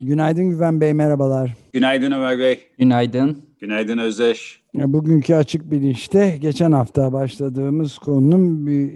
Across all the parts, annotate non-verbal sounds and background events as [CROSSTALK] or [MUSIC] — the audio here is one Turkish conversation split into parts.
Günaydın Güven Bey, merhabalar. Günaydın Ömer Bey. Günaydın. Günaydın Özdeş. Bugünkü Açık Bilinç'te geçen hafta başladığımız konunun bir,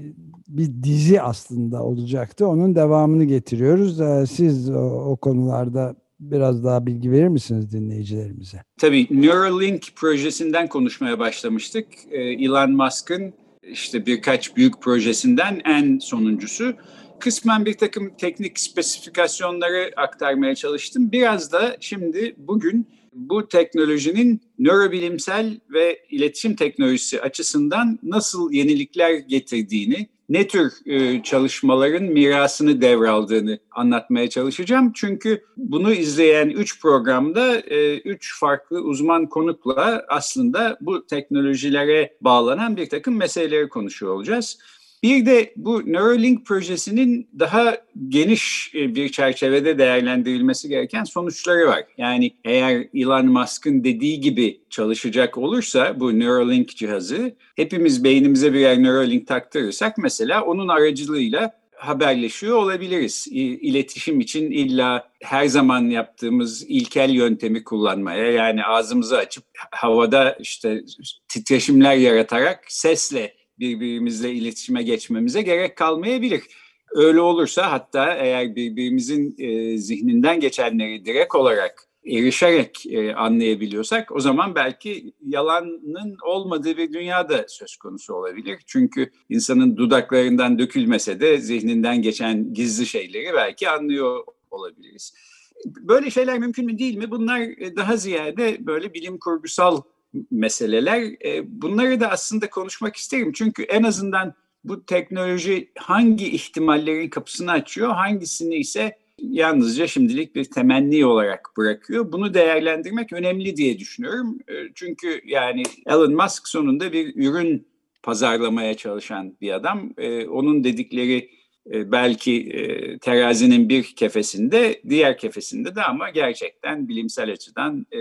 bir dizi aslında olacaktı. Onun devamını getiriyoruz. Ee, siz o, o konularda biraz daha bilgi verir misiniz dinleyicilerimize? Tabii Neuralink projesinden konuşmaya başlamıştık. Ee, Elon Musk'ın işte birkaç büyük projesinden en sonuncusu kısmen bir takım teknik spesifikasyonları aktarmaya çalıştım. Biraz da şimdi bugün bu teknolojinin nörobilimsel ve iletişim teknolojisi açısından nasıl yenilikler getirdiğini, ne tür e, çalışmaların mirasını devraldığını anlatmaya çalışacağım. Çünkü bunu izleyen üç programda e, üç farklı uzman konukla aslında bu teknolojilere bağlanan bir takım meseleleri konuşuyor olacağız. Bir de bu Neuralink projesinin daha geniş e, bir çerçevede değerlendirilmesi gereken sonuçları var. Yani eğer Elon Musk'ın dediği gibi çalışacak olursa bu Neuralink cihazı hepimiz beynimize birer Neuralink taktırırsak mesela onun aracılığıyla haberleşiyor olabiliriz. İletişim için illa her zaman yaptığımız ilkel yöntemi kullanmaya yani ağzımızı açıp havada işte titreşimler yaratarak sesle birbirimizle iletişime geçmemize gerek kalmayabilir. Öyle olursa hatta eğer birbirimizin e, zihninden geçenleri direkt olarak erişerek e, anlayabiliyorsak o zaman belki yalanın olmadığı bir dünya da söz konusu olabilir. Çünkü insanın dudaklarından dökülmese de zihninden geçen gizli şeyleri belki anlıyor olabiliriz. Böyle şeyler mümkün mü değil mi? Bunlar e, daha ziyade böyle bilim kurgusal meseleler. E, bunları da aslında konuşmak isterim. Çünkü en azından bu teknoloji hangi ihtimallerin kapısını açıyor, hangisini ise yalnızca şimdilik bir temenni olarak bırakıyor. Bunu değerlendirmek önemli diye düşünüyorum. E, çünkü yani Elon Musk sonunda bir ürün pazarlamaya çalışan bir adam. E, onun dedikleri belki e, terazinin bir kefesinde, diğer kefesinde de ama gerçekten bilimsel açıdan e,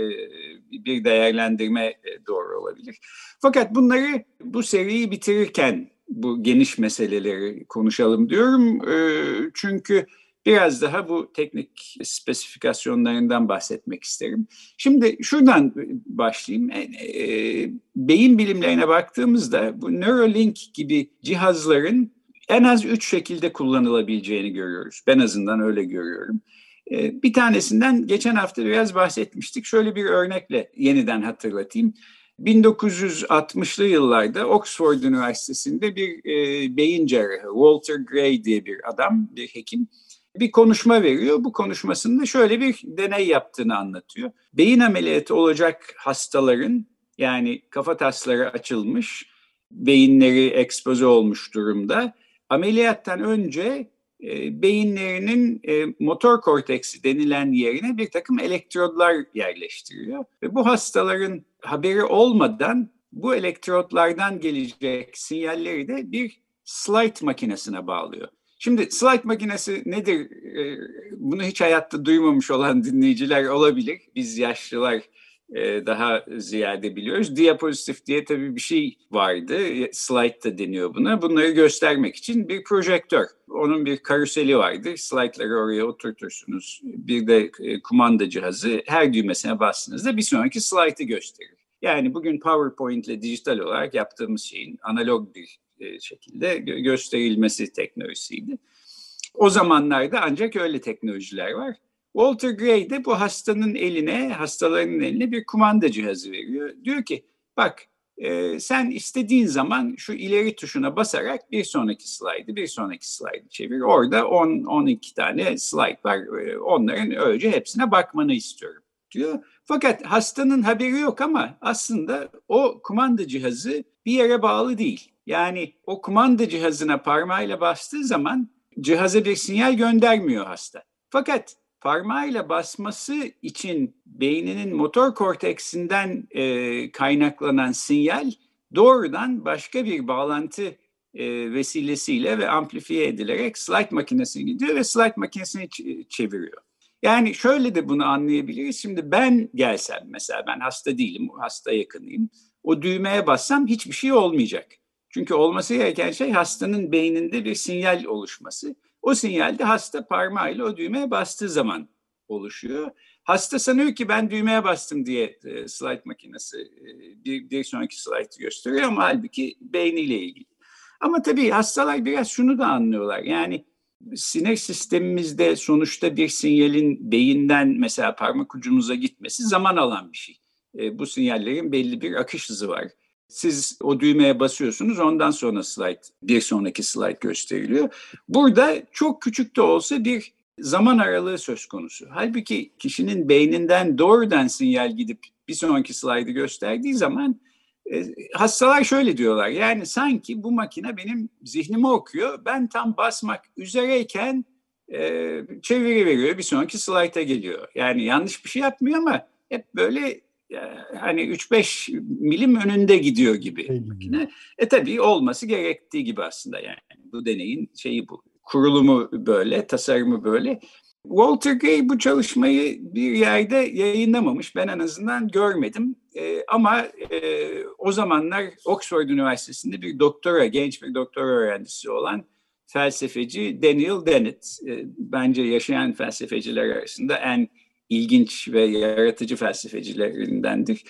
bir değerlendirme doğru olabilir. Fakat bunları bu seriyi bitirirken bu geniş meseleleri konuşalım diyorum. Çünkü biraz daha bu teknik spesifikasyonlarından bahsetmek isterim. Şimdi şuradan başlayayım. Beyin bilimlerine baktığımızda bu Neuralink gibi cihazların en az üç şekilde kullanılabileceğini görüyoruz. Ben azından öyle görüyorum. Ee, bir tanesinden geçen hafta biraz bahsetmiştik. Şöyle bir örnekle yeniden hatırlatayım. 1960'lı yıllarda Oxford Üniversitesi'nde bir e, beyin cerrahı Walter Gray diye bir adam, bir hekim bir konuşma veriyor. Bu konuşmasında şöyle bir deney yaptığını anlatıyor. Beyin ameliyatı olacak hastaların yani kafa tasları açılmış, beyinleri ekspoze olmuş durumda ameliyattan önce e, beyinlerinin e, motor korteksi denilen yerine bir takım elektrodlar yerleştiriyor. Ve bu hastaların haberi olmadan bu elektrodlardan gelecek sinyalleri de bir slide makinesine bağlıyor. Şimdi slide makinesi nedir? E, bunu hiç hayatta duymamış olan dinleyiciler olabilir. Biz yaşlılar e, daha ziyade biliyoruz. Diapozitif diye tabii bir şey vardı. Slide da deniyor buna. Bunları göstermek için bir projektör. Onun bir karuseli vardı. Slide'ları oraya oturtursunuz. Bir de e, kumanda cihazı. Her düğmesine bastığınızda bir sonraki slide'ı gösterir. Yani bugün PowerPoint ile dijital olarak yaptığımız şeyin analog bir e, şekilde gösterilmesi teknolojisiydi. O zamanlarda ancak öyle teknolojiler var. Walter Gray de bu hastanın eline, hastalarının eline bir kumanda cihazı veriyor. Diyor ki bak e, sen istediğin zaman şu ileri tuşuna basarak bir sonraki slaydı, bir sonraki slaydı çevir. Orada 10-12 tane slide var. E, onların önce hepsine bakmanı istiyorum diyor. Fakat hastanın haberi yok ama aslında o kumanda cihazı bir yere bağlı değil. Yani o kumanda cihazına parmağıyla bastığı zaman cihaza bir sinyal göndermiyor hasta. Fakat parmağıyla basması için beyninin motor korteksinden e, kaynaklanan sinyal doğrudan başka bir bağlantı e, vesilesiyle ve amplifiye edilerek slide makinesine gidiyor ve slide makinesini çeviriyor. Yani şöyle de bunu anlayabiliriz. Şimdi ben gelsem mesela ben hasta değilim, hasta yakınıyım. O düğmeye bassam hiçbir şey olmayacak. Çünkü olması gereken şey hastanın beyninde bir sinyal oluşması. O sinyalde hasta parmağıyla o düğmeye bastığı zaman oluşuyor. Hasta sanıyor ki ben düğmeye bastım diye e, slide makinesi e, bir, bir sonraki slide'ı gösteriyor ama halbuki beyniyle ilgili. Ama tabii hastalar biraz şunu da anlıyorlar. Yani sinir sistemimizde sonuçta bir sinyalin beyinden mesela parmak ucumuza gitmesi zaman alan bir şey. E, bu sinyallerin belli bir akış hızı var. Siz o düğmeye basıyorsunuz ondan sonra slide bir sonraki slide gösteriliyor. Burada çok küçük de olsa bir zaman aralığı söz konusu. Halbuki kişinin beyninden doğrudan sinyal gidip bir sonraki slaydı gösterdiği zaman e, hastalar şöyle diyorlar. Yani sanki bu makine benim zihnimi okuyor. Ben tam basmak üzereyken e, çeviri veriyor. Bir sonraki slayta geliyor. Yani yanlış bir şey yapmıyor ama hep böyle hani 3-5 milim önünde gidiyor gibi makine. E tabii olması gerektiği gibi aslında yani. Bu deneyin şeyi bu. Kurulumu böyle, tasarımı böyle. Walter Gay bu çalışmayı bir yerde yayınlamamış. Ben en azından görmedim. E, ama e, o zamanlar Oxford Üniversitesi'nde bir doktora, genç bir doktora öğrencisi olan felsefeci Daniel Dennett. E, bence yaşayan felsefeciler arasında en ilginç ve yaratıcı felsefecilerindendir.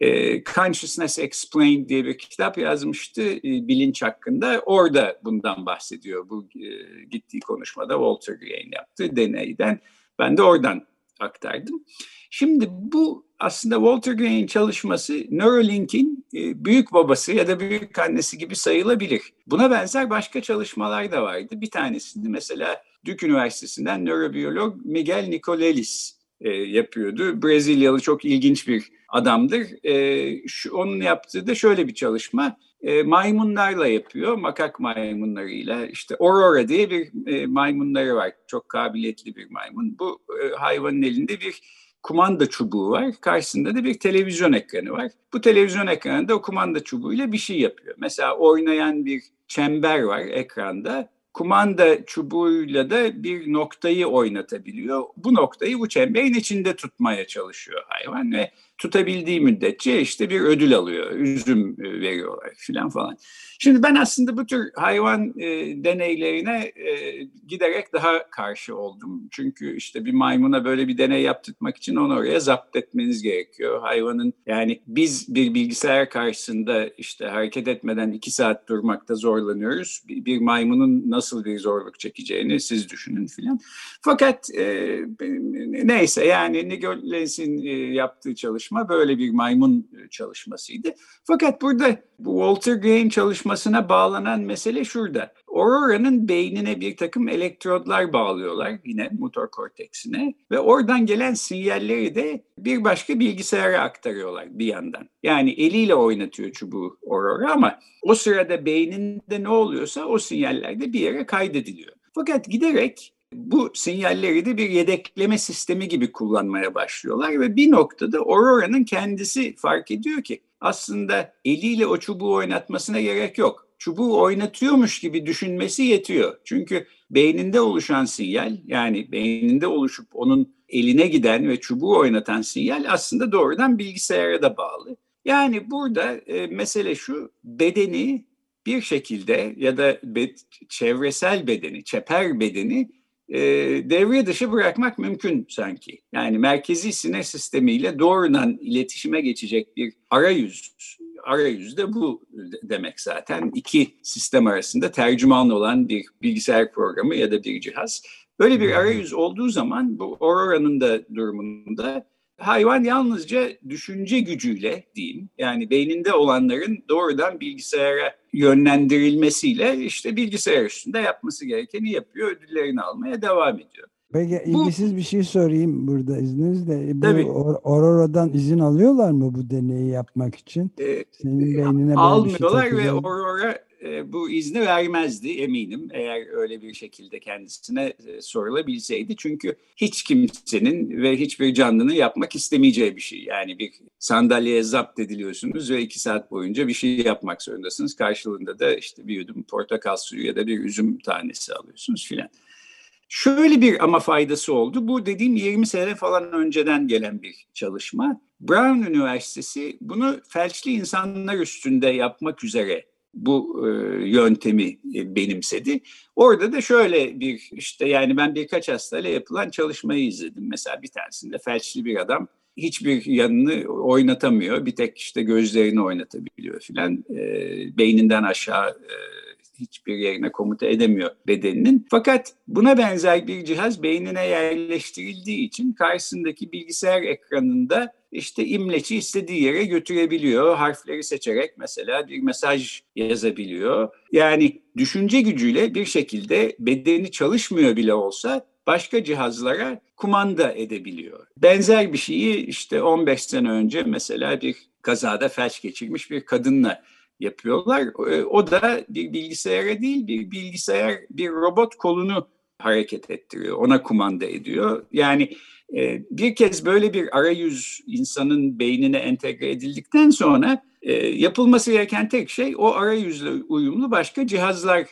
E, Consciousness Explained diye bir kitap yazmıştı e, bilinç hakkında. Orada bundan bahsediyor. Bu e, gittiği konuşmada Walter Green yaptığı deneyden. Ben de oradan aktardım. Şimdi bu aslında Walter Gray'in çalışması Neuralink'in e, büyük babası ya da büyük annesi gibi sayılabilir. Buna benzer başka çalışmalar da vardı. Bir tanesini mesela Duke Üniversitesi'nden nörobiyolog Miguel Nicolelis e, yapıyordu. Brezilyalı çok ilginç bir adamdır. E, şu, onun yaptığı da şöyle bir çalışma. E, maymunlarla yapıyor, makak maymunlarıyla. İşte Aurora diye bir e, maymunları var. Çok kabiliyetli bir maymun. Bu e, hayvanın elinde bir kumanda çubuğu var. Karşısında da bir televizyon ekranı var. Bu televizyon ekranında o kumanda çubuğuyla bir şey yapıyor. Mesela oynayan bir çember var ekranda kumanda çubuğuyla da bir noktayı oynatabiliyor. Bu noktayı bu çemberin içinde tutmaya çalışıyor hayvan ve tutabildiği müddetçe işte bir ödül alıyor. Üzüm e, veriyorlar filan falan. Şimdi ben aslında bu tür hayvan e, deneylerine e, giderek daha karşı oldum. Çünkü işte bir maymuna böyle bir deney yaptırmak için onu oraya zapt etmeniz gerekiyor. Hayvanın yani biz bir bilgisayar karşısında işte hareket etmeden iki saat durmakta zorlanıyoruz. Bir, bir maymunun nasıl bir zorluk çekeceğini siz düşünün filan. Fakat e, neyse yani Nigolens'in e, yaptığı çalışma böyle bir maymun çalışmasıydı. Fakat burada bu Walter Gray'in çalışmasına bağlanan mesele şurada. Aurora'nın beynine bir takım elektrodlar bağlıyorlar yine motor korteksine ve oradan gelen sinyalleri de bir başka bilgisayara aktarıyorlar bir yandan. Yani eliyle oynatıyor çubuğu Aurora ama o sırada beyninde ne oluyorsa o sinyaller de bir yere kaydediliyor. Fakat giderek bu sinyalleri de bir yedekleme sistemi gibi kullanmaya başlıyorlar ve bir noktada Aurora'nın kendisi fark ediyor ki aslında eliyle o çubuğu oynatmasına gerek yok. Çubuğu oynatıyormuş gibi düşünmesi yetiyor. Çünkü beyninde oluşan sinyal yani beyninde oluşup onun eline giden ve çubuğu oynatan sinyal aslında doğrudan bilgisayara da bağlı. Yani burada e, mesele şu bedeni bir şekilde ya da be, çevresel bedeni, çeper bedeni e, devre dışı bırakmak mümkün sanki. Yani merkezi sinir sistemiyle doğrudan iletişime geçecek bir arayüz. Arayüz de bu demek zaten. iki sistem arasında tercüman olan bir bilgisayar programı ya da bir cihaz. Böyle bir arayüz olduğu zaman bu Aurora'nın da durumunda hayvan yalnızca düşünce gücüyle diyeyim yani beyninde olanların doğrudan bilgisayara yönlendirilmesiyle işte bilgisayar üstünde yapması gerekeni yapıyor, ödüllerini almaya devam ediyor. Peki ilgisiz bu, bir şey sorayım burada izninizle. Bu tabii, Aurora'dan izin alıyorlar mı bu deneyi yapmak için? E, Senin beynine böyle almıyorlar şey ve Aurora e, bu izni vermezdi eminim eğer öyle bir şekilde kendisine e, sorulabilseydi. Çünkü hiç kimsenin ve hiçbir canlının yapmak istemeyeceği bir şey. Yani bir sandalyeye zapt ediliyorsunuz ve iki saat boyunca bir şey yapmak zorundasınız. Karşılığında da işte bir yudum portakal suyu ya da bir üzüm tanesi alıyorsunuz filan. Şöyle bir ama faydası oldu. Bu dediğim 20 sene falan önceden gelen bir çalışma. Brown Üniversitesi bunu felçli insanlar üstünde yapmak üzere bu e, yöntemi e, benimsedi. Orada da şöyle bir işte yani ben birkaç hastayla yapılan çalışmayı izledim. Mesela bir tanesinde felçli bir adam hiçbir yanını oynatamıyor. Bir tek işte gözlerini oynatabiliyor filan. E, beyninden aşağı e, hiçbir yerine komuta edemiyor bedeninin. Fakat buna benzer bir cihaz beynine yerleştirildiği için karşısındaki bilgisayar ekranında işte imleci istediği yere götürebiliyor. Harfleri seçerek mesela bir mesaj yazabiliyor. Yani düşünce gücüyle bir şekilde bedeni çalışmıyor bile olsa başka cihazlara kumanda edebiliyor. Benzer bir şeyi işte 15 sene önce mesela bir kazada felç geçirmiş bir kadınla yapıyorlar. E, o da bir bilgisayara değil bir bilgisayar bir robot kolunu hareket ettiriyor. Ona kumanda ediyor. Yani e, bir kez böyle bir arayüz insanın beynine entegre edildikten sonra e, yapılması gereken tek şey o arayüzle uyumlu başka cihazlar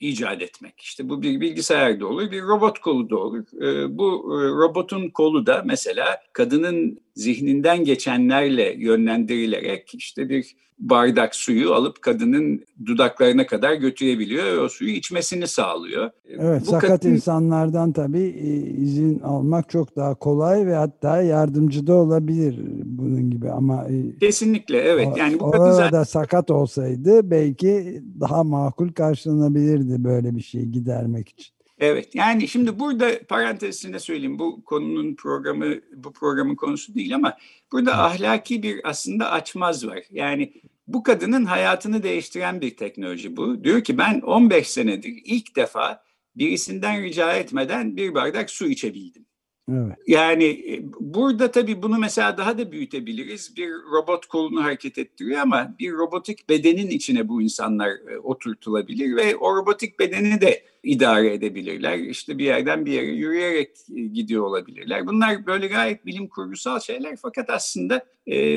icat etmek. İşte bu bir bilgisayar da olur, bir robot kolu da olur. Bu robotun kolu da mesela kadının zihninden geçenlerle yönlendirilerek işte bir bardak suyu alıp kadının dudaklarına kadar götürebiliyor ve o suyu içmesini sağlıyor. Evet, Bu sakat kadın... insanlardan tabii e, izin almak çok daha kolay ve hatta yardımcı da olabilir bunun gibi ama e, kesinlikle evet. Yani bu kadın zaten... sakat olsaydı belki daha makul karşılanabilirdi böyle bir şeyi gidermek için. Evet yani şimdi burada parantezinde söyleyeyim bu konunun programı bu programın konusu değil ama burada ahlaki bir aslında açmaz var. Yani bu kadının hayatını değiştiren bir teknoloji bu. Diyor ki ben 15 senedir ilk defa birisinden rica etmeden bir bardak su içebildim. Evet. Yani e, burada tabii bunu mesela daha da büyütebiliriz. Bir robot kolunu hareket ettiriyor ama bir robotik bedenin içine bu insanlar e, oturtulabilir ve o robotik bedeni de idare edebilirler. İşte bir yerden bir yere yürüyerek e, gidiyor olabilirler. Bunlar böyle gayet bilim kurgusal şeyler fakat aslında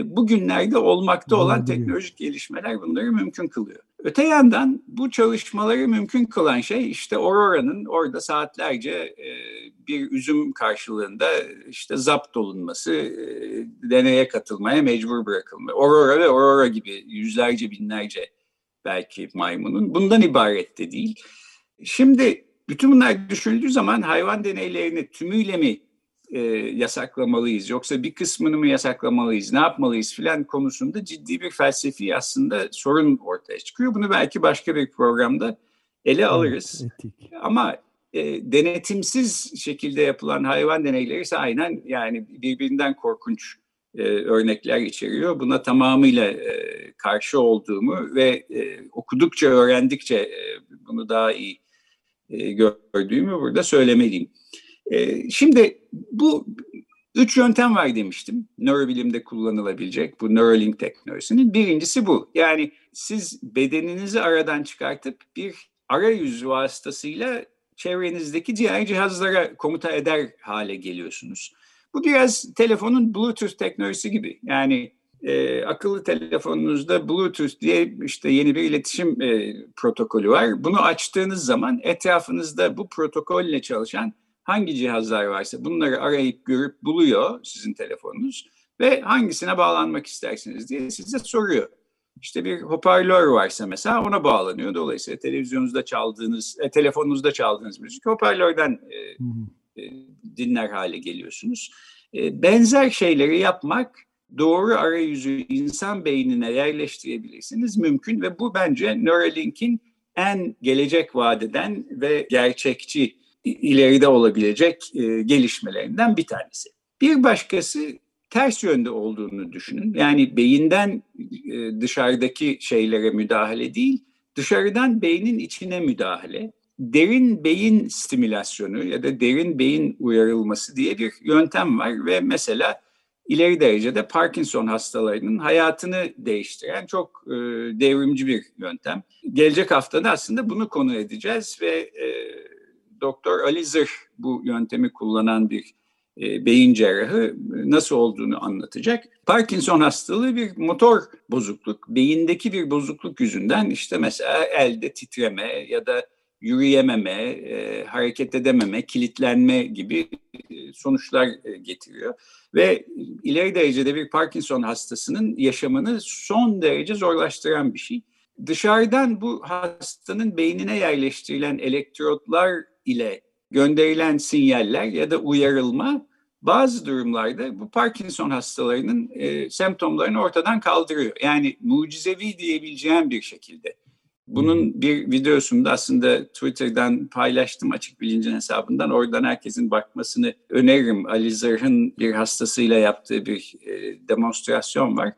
bugünlerde olmakta olan teknolojik gelişmeler bunları mümkün kılıyor. Öte yandan bu çalışmaları mümkün kılan şey işte Aurora'nın orada saatlerce e, bir üzüm karşılığında işte zapt olunması, e, deneye katılmaya mecbur bırakılma. Aurora ve Aurora gibi yüzlerce binlerce belki maymunun bundan ibaret de değil. Şimdi bütün bunlar düşünüldüğü zaman hayvan deneylerini tümüyle mi e, yasaklamalıyız yoksa bir kısmını mı yasaklamalıyız ne yapmalıyız filan konusunda ciddi bir felsefi aslında sorun ortaya çıkıyor. Bunu belki başka bir programda ele alırız. Evet, Ama e, denetimsiz şekilde yapılan hayvan deneyleri ise aynen yani birbirinden korkunç e, örnekler içeriyor. Buna tamamıyla e, karşı olduğumu ve e, okudukça, öğrendikçe e, bunu daha iyi e, gördüğümü burada söylemeliyim. E, şimdi bu üç yöntem var demiştim. Nörobilimde kullanılabilecek bu Neuralink teknolojisinin. Birincisi bu. Yani siz bedeninizi aradan çıkartıp bir arayüz vasıtasıyla çevrenizdeki diğer cihazlara komuta eder hale geliyorsunuz. Bu biraz telefonun Bluetooth teknolojisi gibi. Yani e, akıllı telefonunuzda Bluetooth diye işte yeni bir iletişim e, protokolü var. Bunu açtığınız zaman etrafınızda bu protokolle çalışan hangi cihazlar varsa bunları arayıp görüp buluyor sizin telefonunuz ve hangisine bağlanmak istersiniz diye size soruyor. İşte bir hoparlör varsa mesela ona bağlanıyor. Dolayısıyla televizyonunuzda çaldığınız, e, telefonunuzda çaldığınız müzik hoparlörden e, e, dinler hale geliyorsunuz. E, benzer şeyleri yapmak doğru arayüzü insan beynine yerleştirebilirsiniz mümkün ve bu bence Neuralink'in en gelecek vadeden ve gerçekçi ileride olabilecek e, gelişmelerinden bir tanesi. Bir başkası ters yönde olduğunu düşünün. Yani beyinden e, dışarıdaki şeylere müdahale değil, dışarıdan beynin içine müdahale. Derin beyin stimülasyonu ya da derin beyin uyarılması diye bir yöntem var ve mesela ileri derecede Parkinson hastalarının hayatını değiştiren çok e, devrimci bir yöntem. Gelecek haftada aslında bunu konu edeceğiz ve e, Doktor Ali Zırh bu yöntemi kullanan bir e, beyin cerrahı nasıl olduğunu anlatacak. Parkinson hastalığı bir motor bozukluk, beyindeki bir bozukluk yüzünden işte mesela elde titreme ya da yürüyememe, e, hareket edememe, kilitlenme gibi e, sonuçlar e, getiriyor. Ve ileri derecede bir Parkinson hastasının yaşamını son derece zorlaştıran bir şey. dışarıdan bu hastanın beynine yerleştirilen elektrotlar ile gönderilen sinyaller ya da uyarılma bazı durumlarda bu Parkinson hastalarının e, semptomlarını ortadan kaldırıyor. Yani mucizevi diyebileceğim bir şekilde. Bunun bir videosunu da aslında Twitter'dan paylaştım açık bilincin hesabından. Oradan herkesin bakmasını öneririm. Ali Zırh'ın bir hastasıyla yaptığı bir e, demonstrasyon var.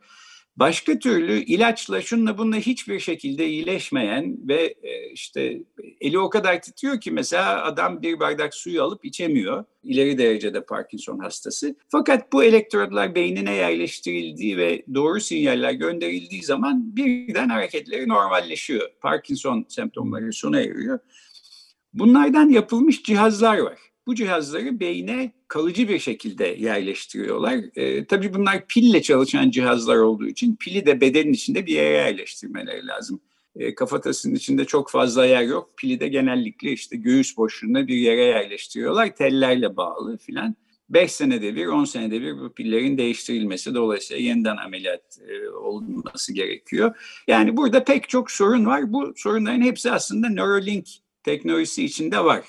Başka türlü ilaçla şunla bununla hiçbir şekilde iyileşmeyen ve e, işte eli o kadar titriyor ki mesela adam bir bardak suyu alıp içemiyor. İleri derecede Parkinson hastası. Fakat bu elektrodlar beynine yerleştirildiği ve doğru sinyaller gönderildiği zaman birden hareketleri normalleşiyor. Parkinson semptomları sona eriyor. Bunlardan yapılmış cihazlar var. Bu cihazları beyne kalıcı bir şekilde yerleştiriyorlar. E, tabii bunlar pille çalışan cihazlar olduğu için pili de bedenin içinde bir yere yerleştirmeleri lazım. E, kafatasının içinde çok fazla yer yok. Pili de genellikle işte göğüs boşluğunda bir yere yerleştiriyorlar. Tellerle bağlı filan. 5 senede bir, 10 senede bir bu pillerin değiştirilmesi dolayısıyla yeniden ameliyat e, olması gerekiyor. Yani burada pek çok sorun var. Bu sorunların hepsi aslında Neuralink teknolojisi içinde var.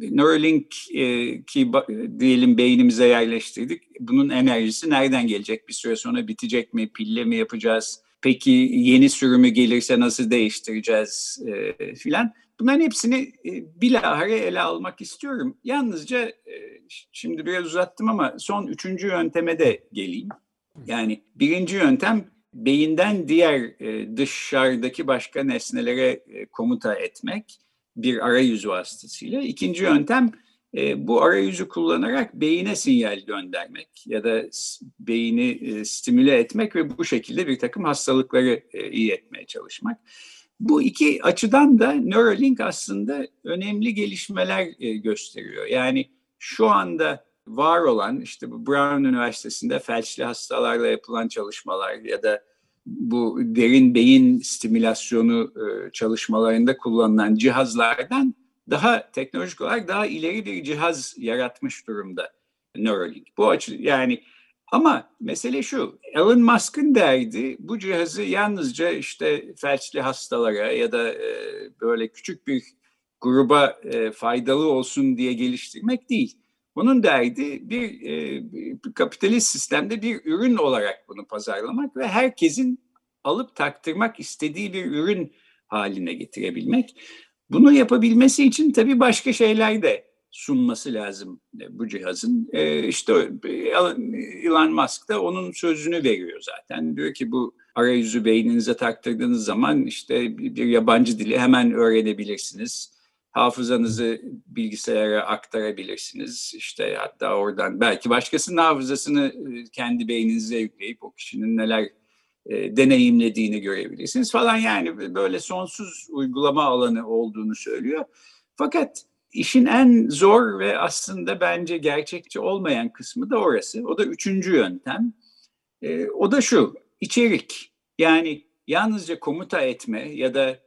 Neuralink e, ki diyelim beynimize yerleştirdik. Bunun enerjisi nereden gelecek? Bir süre sonra bitecek mi? Pille mi yapacağız? Peki yeni sürümü gelirse nasıl değiştireceğiz e, filan. Bunların hepsini e, bilahare ele almak istiyorum. Yalnızca e, şimdi biraz uzattım ama son üçüncü yönteme de geleyim. Yani birinci yöntem beyinden diğer e, dışarıdaki başka nesnelere e, komuta etmek bir arayüzü vasıtasıyla. İkinci yöntem e, bu arayüzü kullanarak beyine sinyal göndermek ya da beyni e, stimüle etmek ve bu şekilde bir takım hastalıkları e, iyi etmeye çalışmak. Bu iki açıdan da Neuralink aslında önemli gelişmeler e, gösteriyor. Yani şu anda var olan işte Brown Üniversitesi'nde felçli hastalarla yapılan çalışmalar ya da bu derin beyin stimülasyonu e, çalışmalarında kullanılan cihazlardan daha teknolojik olarak daha ileri bir cihaz yaratmış durumda Neuralink. Bu açı yani ama mesele şu, Elon Musk'ın derdi bu cihazı yalnızca işte felçli hastalara ya da e, böyle küçük bir gruba e, faydalı olsun diye geliştirmek değil. Bunun derdi bir, e, bir kapitalist sistemde bir ürün olarak bunu pazarlamak ve herkesin alıp taktırmak istediği bir ürün haline getirebilmek. Bunu yapabilmesi için tabii başka şeyler de sunması lazım e, bu cihazın. E, işte Elon Musk da onun sözünü veriyor zaten. Diyor ki bu arayüzü beyninize taktırdığınız zaman işte bir yabancı dili hemen öğrenebilirsiniz hafızanızı bilgisayara aktarabilirsiniz. İşte hatta oradan belki başkasının hafızasını e, kendi beyninize yükleyip o kişinin neler e, deneyimlediğini görebilirsiniz falan yani böyle sonsuz uygulama alanı olduğunu söylüyor. Fakat işin en zor ve aslında bence gerçekçi olmayan kısmı da orası. O da üçüncü yöntem. E, o da şu, içerik. Yani yalnızca komuta etme ya da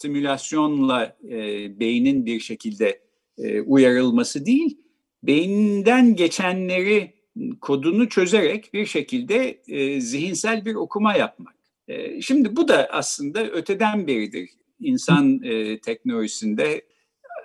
stimülasyonla e, beynin bir şekilde e, uyarılması değil, beyninden geçenleri kodunu çözerek bir şekilde e, zihinsel bir okuma yapmak. E, şimdi bu da aslında öteden beridir insan e, teknolojisinde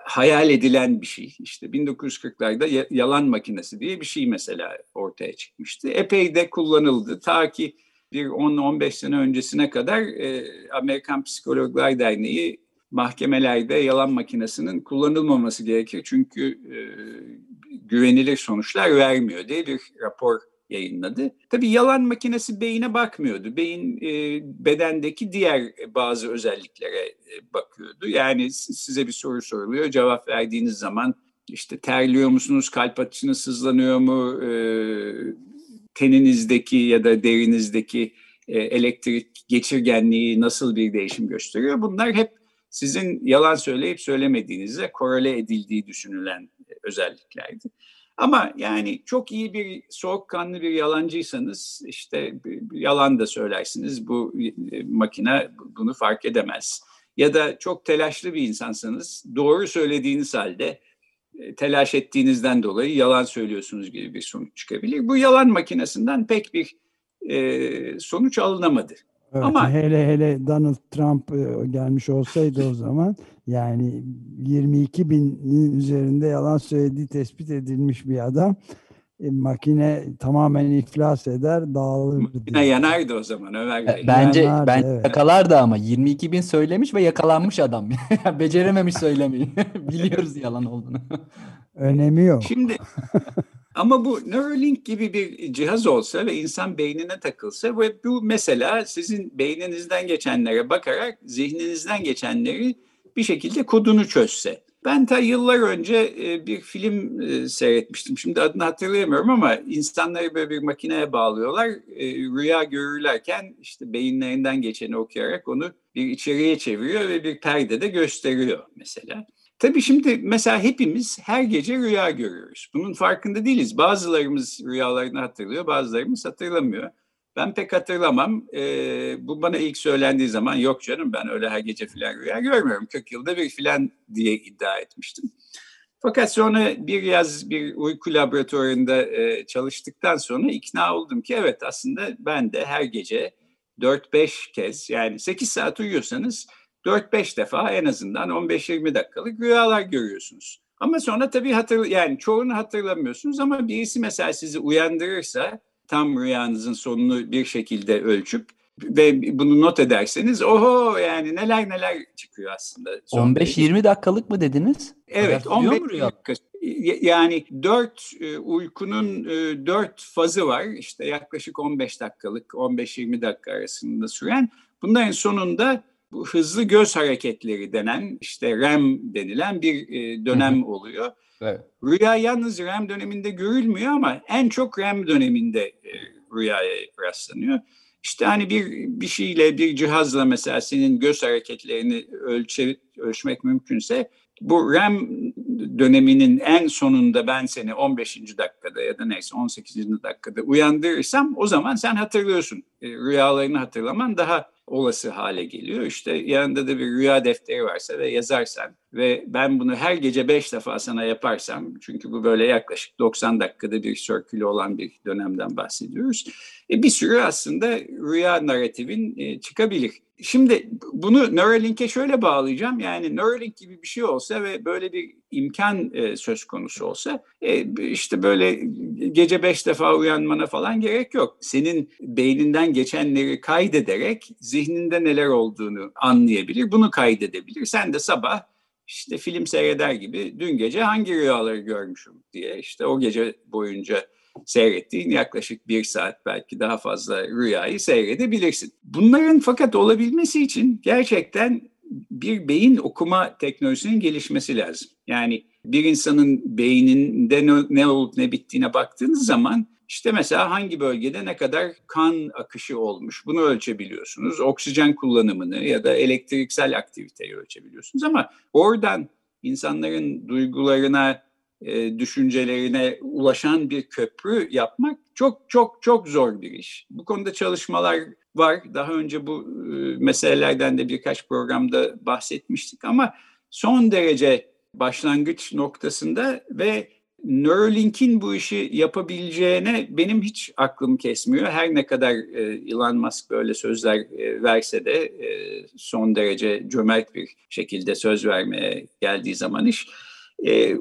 hayal edilen bir şey. İşte 1940'larda yalan makinesi diye bir şey mesela ortaya çıkmıştı. Epey de kullanıldı. Ta ki bir 10-15 sene öncesine kadar e, Amerikan Psikologlar Derneği mahkemelerde yalan makinesinin kullanılmaması gerekir. Çünkü e, güvenilir sonuçlar vermiyor diye bir rapor yayınladı. Tabii yalan makinesi beyine bakmıyordu. Beyin e, bedendeki diğer bazı özelliklere e, bakıyordu. Yani size bir soru soruluyor. Cevap verdiğiniz zaman işte terliyor musunuz, kalp atışınız sızlanıyor mu, e, teninizdeki ya da derinizdeki e, elektrik geçirgenliği nasıl bir değişim gösteriyor? Bunlar hep sizin yalan söyleyip söylemediğinizle korele edildiği düşünülen özelliklerdi. Ama yani çok iyi bir soğukkanlı bir yalancıysanız işte yalan da söylersiniz. Bu e, makine bunu fark edemez. Ya da çok telaşlı bir insansanız doğru söylediğiniz halde e, telaş ettiğinizden dolayı yalan söylüyorsunuz gibi bir sonuç çıkabilir. Bu yalan makinesinden pek bir e, sonuç alınamadı. Evet, Ama hele hele Donald Trump e, gelmiş olsaydı o zaman yani 22 binin üzerinde yalan söylediği tespit edilmiş bir adam e, makine tamamen iflas eder, dağılır. Makine yanardı o zaman Ömer Bey. Bence, yanardı, bence evet. yakalardı ama 22 bin söylemiş ve yakalanmış adam. [LAUGHS] Becerememiş söylemeyi. [LAUGHS] Biliyoruz yalan olduğunu. Önemi yok. Şimdi ama bu Neuralink gibi bir cihaz olsa ve insan beynine takılsa ve bu mesela sizin beyninizden geçenlere bakarak zihninizden geçenleri bir şekilde kodunu çözse. Ben ta yıllar önce e, bir film e, seyretmiştim. Şimdi adını hatırlayamıyorum ama insanları böyle bir makineye bağlıyorlar. E, rüya görürlerken işte beyinlerinden geçeni okuyarak onu bir içeriye çeviriyor ve bir perdede gösteriyor mesela. Tabii şimdi mesela hepimiz her gece rüya görüyoruz. Bunun farkında değiliz. Bazılarımız rüyalarını hatırlıyor, bazılarımız hatırlamıyor. Ben pek hatırlamam. Ee, bu bana ilk söylendiği zaman yok canım ben öyle her gece filan rüya görmüyorum. 40 yılda bir filan diye iddia etmiştim. Fakat sonra bir yaz bir uyku laboratuvarında e, çalıştıktan sonra ikna oldum ki evet aslında ben de her gece 4-5 kez yani 8 saat uyuyorsanız 4-5 defa en azından 15-20 dakikalık rüyalar görüyorsunuz. Ama sonra tabii hatır, yani çoğunu hatırlamıyorsunuz ama birisi mesela sizi uyandırırsa tam rüyanızın sonunu bir şekilde ölçüp ve bunu not ederseniz oho yani neler neler çıkıyor aslında. 15-20 dakikalık mı dediniz? Evet 15 dakika. Yani 4 e, uykunun e, 4 fazı var. İşte yaklaşık 15 dakikalık 15-20 dakika arasında süren. Bunların sonunda bu hızlı göz hareketleri denen işte REM denilen bir e, dönem oluyor. Evet. Rüya yalnız REM döneminde görülmüyor ama en çok REM döneminde e, rüyaya rastlanıyor. İşte hani bir bir şeyle bir cihazla mesela senin göz hareketlerini ölçe, ölçmek mümkünse bu REM döneminin en sonunda ben seni 15. dakikada ya da neyse 18. dakikada uyandırırsam o zaman sen hatırlıyorsun. E, rüyalarını hatırlaman daha olası hale geliyor. İşte yanında da bir rüya defteri varsa ve yazarsan ve ben bunu her gece beş defa sana yaparsam çünkü bu böyle yaklaşık 90 dakikada bir sörkülü olan bir dönemden bahsediyoruz. E bir sürü aslında rüya narratifin e, çıkabilir. Şimdi bunu Neuralink'e şöyle bağlayacağım. Yani Neuralink gibi bir şey olsa ve böyle bir imkan e, söz konusu olsa e, işte böyle gece beş defa uyanmana falan gerek yok. Senin beyninden geçenleri kaydederek zihninde neler olduğunu anlayabilir. Bunu kaydedebilir. Sen de sabah işte film seyreder gibi dün gece hangi rüyaları görmüşüm diye işte o gece boyunca seyrettiğin yaklaşık bir saat belki daha fazla rüyayı seyredebilirsin. Bunların fakat olabilmesi için gerçekten bir beyin okuma teknolojisinin gelişmesi lazım. Yani bir insanın beyninde ne, ne olup ne bittiğine baktığınız zaman işte mesela hangi bölgede ne kadar kan akışı olmuş bunu ölçebiliyorsunuz. Oksijen kullanımını ya da elektriksel aktiviteyi ölçebiliyorsunuz ama oradan insanların duygularına, e, düşüncelerine ulaşan bir köprü yapmak çok çok çok zor bir iş. Bu konuda çalışmalar var. Daha önce bu e, meselelerden de birkaç programda bahsetmiştik ama son derece başlangıç noktasında ve Neuralink'in bu işi yapabileceğine benim hiç aklım kesmiyor. Her ne kadar e, Elon Musk böyle sözler e, verse de son derece cömert bir şekilde söz vermeye geldiği zaman iş.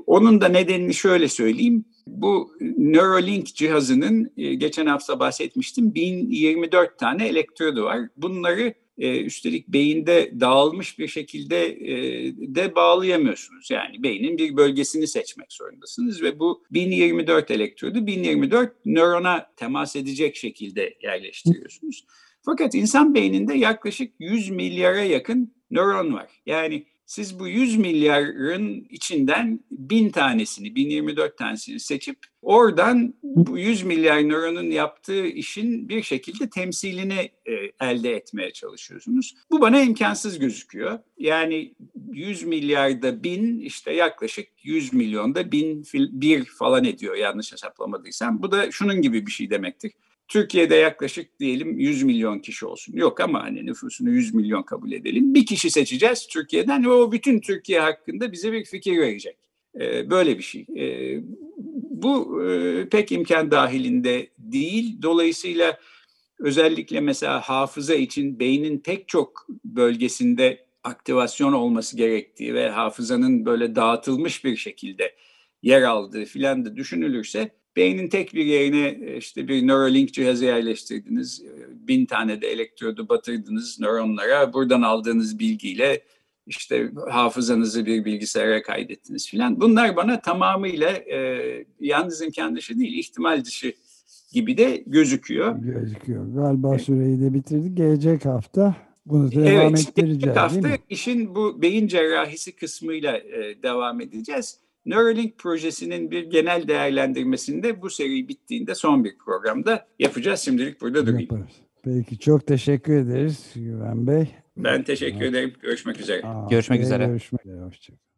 Onun da nedenini şöyle söyleyeyim. Bu Neuralink cihazının e, geçen hafta bahsetmiştim 1024 tane elektrodu var. Bunları e, üstelik beyinde dağılmış bir şekilde e, de bağlayamıyorsunuz. Yani beynin bir bölgesini seçmek zorundasınız ve bu 1024 elektrodu 1024 nörona temas edecek şekilde yerleştiriyorsunuz. Fakat insan beyninde yaklaşık 100 milyara yakın nöron var. Yani siz bu 100 milyarın içinden bin tanesini, 1024 tanesini seçip oradan bu 100 milyar nöronun yaptığı işin bir şekilde temsilini e, elde etmeye çalışıyorsunuz. Bu bana imkansız gözüküyor. Yani 100 milyarda bin işte yaklaşık 100 milyonda bin bir falan ediyor yanlış hesaplamadıysam. Bu da şunun gibi bir şey demektir. Türkiye'de yaklaşık diyelim 100 milyon kişi olsun. Yok ama hani nüfusunu 100 milyon kabul edelim. Bir kişi seçeceğiz Türkiye'den ve o bütün Türkiye hakkında bize bir fikir verecek. Ee, böyle bir şey. Ee, bu e, pek imkan dahilinde değil. Dolayısıyla özellikle mesela hafıza için beynin pek çok bölgesinde aktivasyon olması gerektiği ve hafızanın böyle dağıtılmış bir şekilde yer aldığı filan da düşünülürse beynin tek bir yerine işte bir Neuralink cihazı yerleştirdiniz. Bin tane de elektrodu batırdınız nöronlara. Buradan aldığınız bilgiyle işte hafızanızı bir bilgisayara kaydettiniz filan. Bunlar bana tamamıyla e, yalnız imkan dışı değil, ihtimal dışı gibi de gözüküyor. Gözüküyor. Galiba süreyi de bitirdik. Gelecek hafta bunu devam evet, ettireceğiz gelecek hafta işin bu beyin cerrahisi kısmıyla e, devam edeceğiz. Neuralink projesinin bir genel değerlendirmesinde bu seri bittiğinde son bir programda yapacağız. Şimdilik burada durayım. Yaparız. Peki çok teşekkür ederiz Güven Bey. Ben teşekkür ederim. Görüşmek üzere. Aa, Görüşmek üzere. Görüşmek üzere. Hoşçakalın.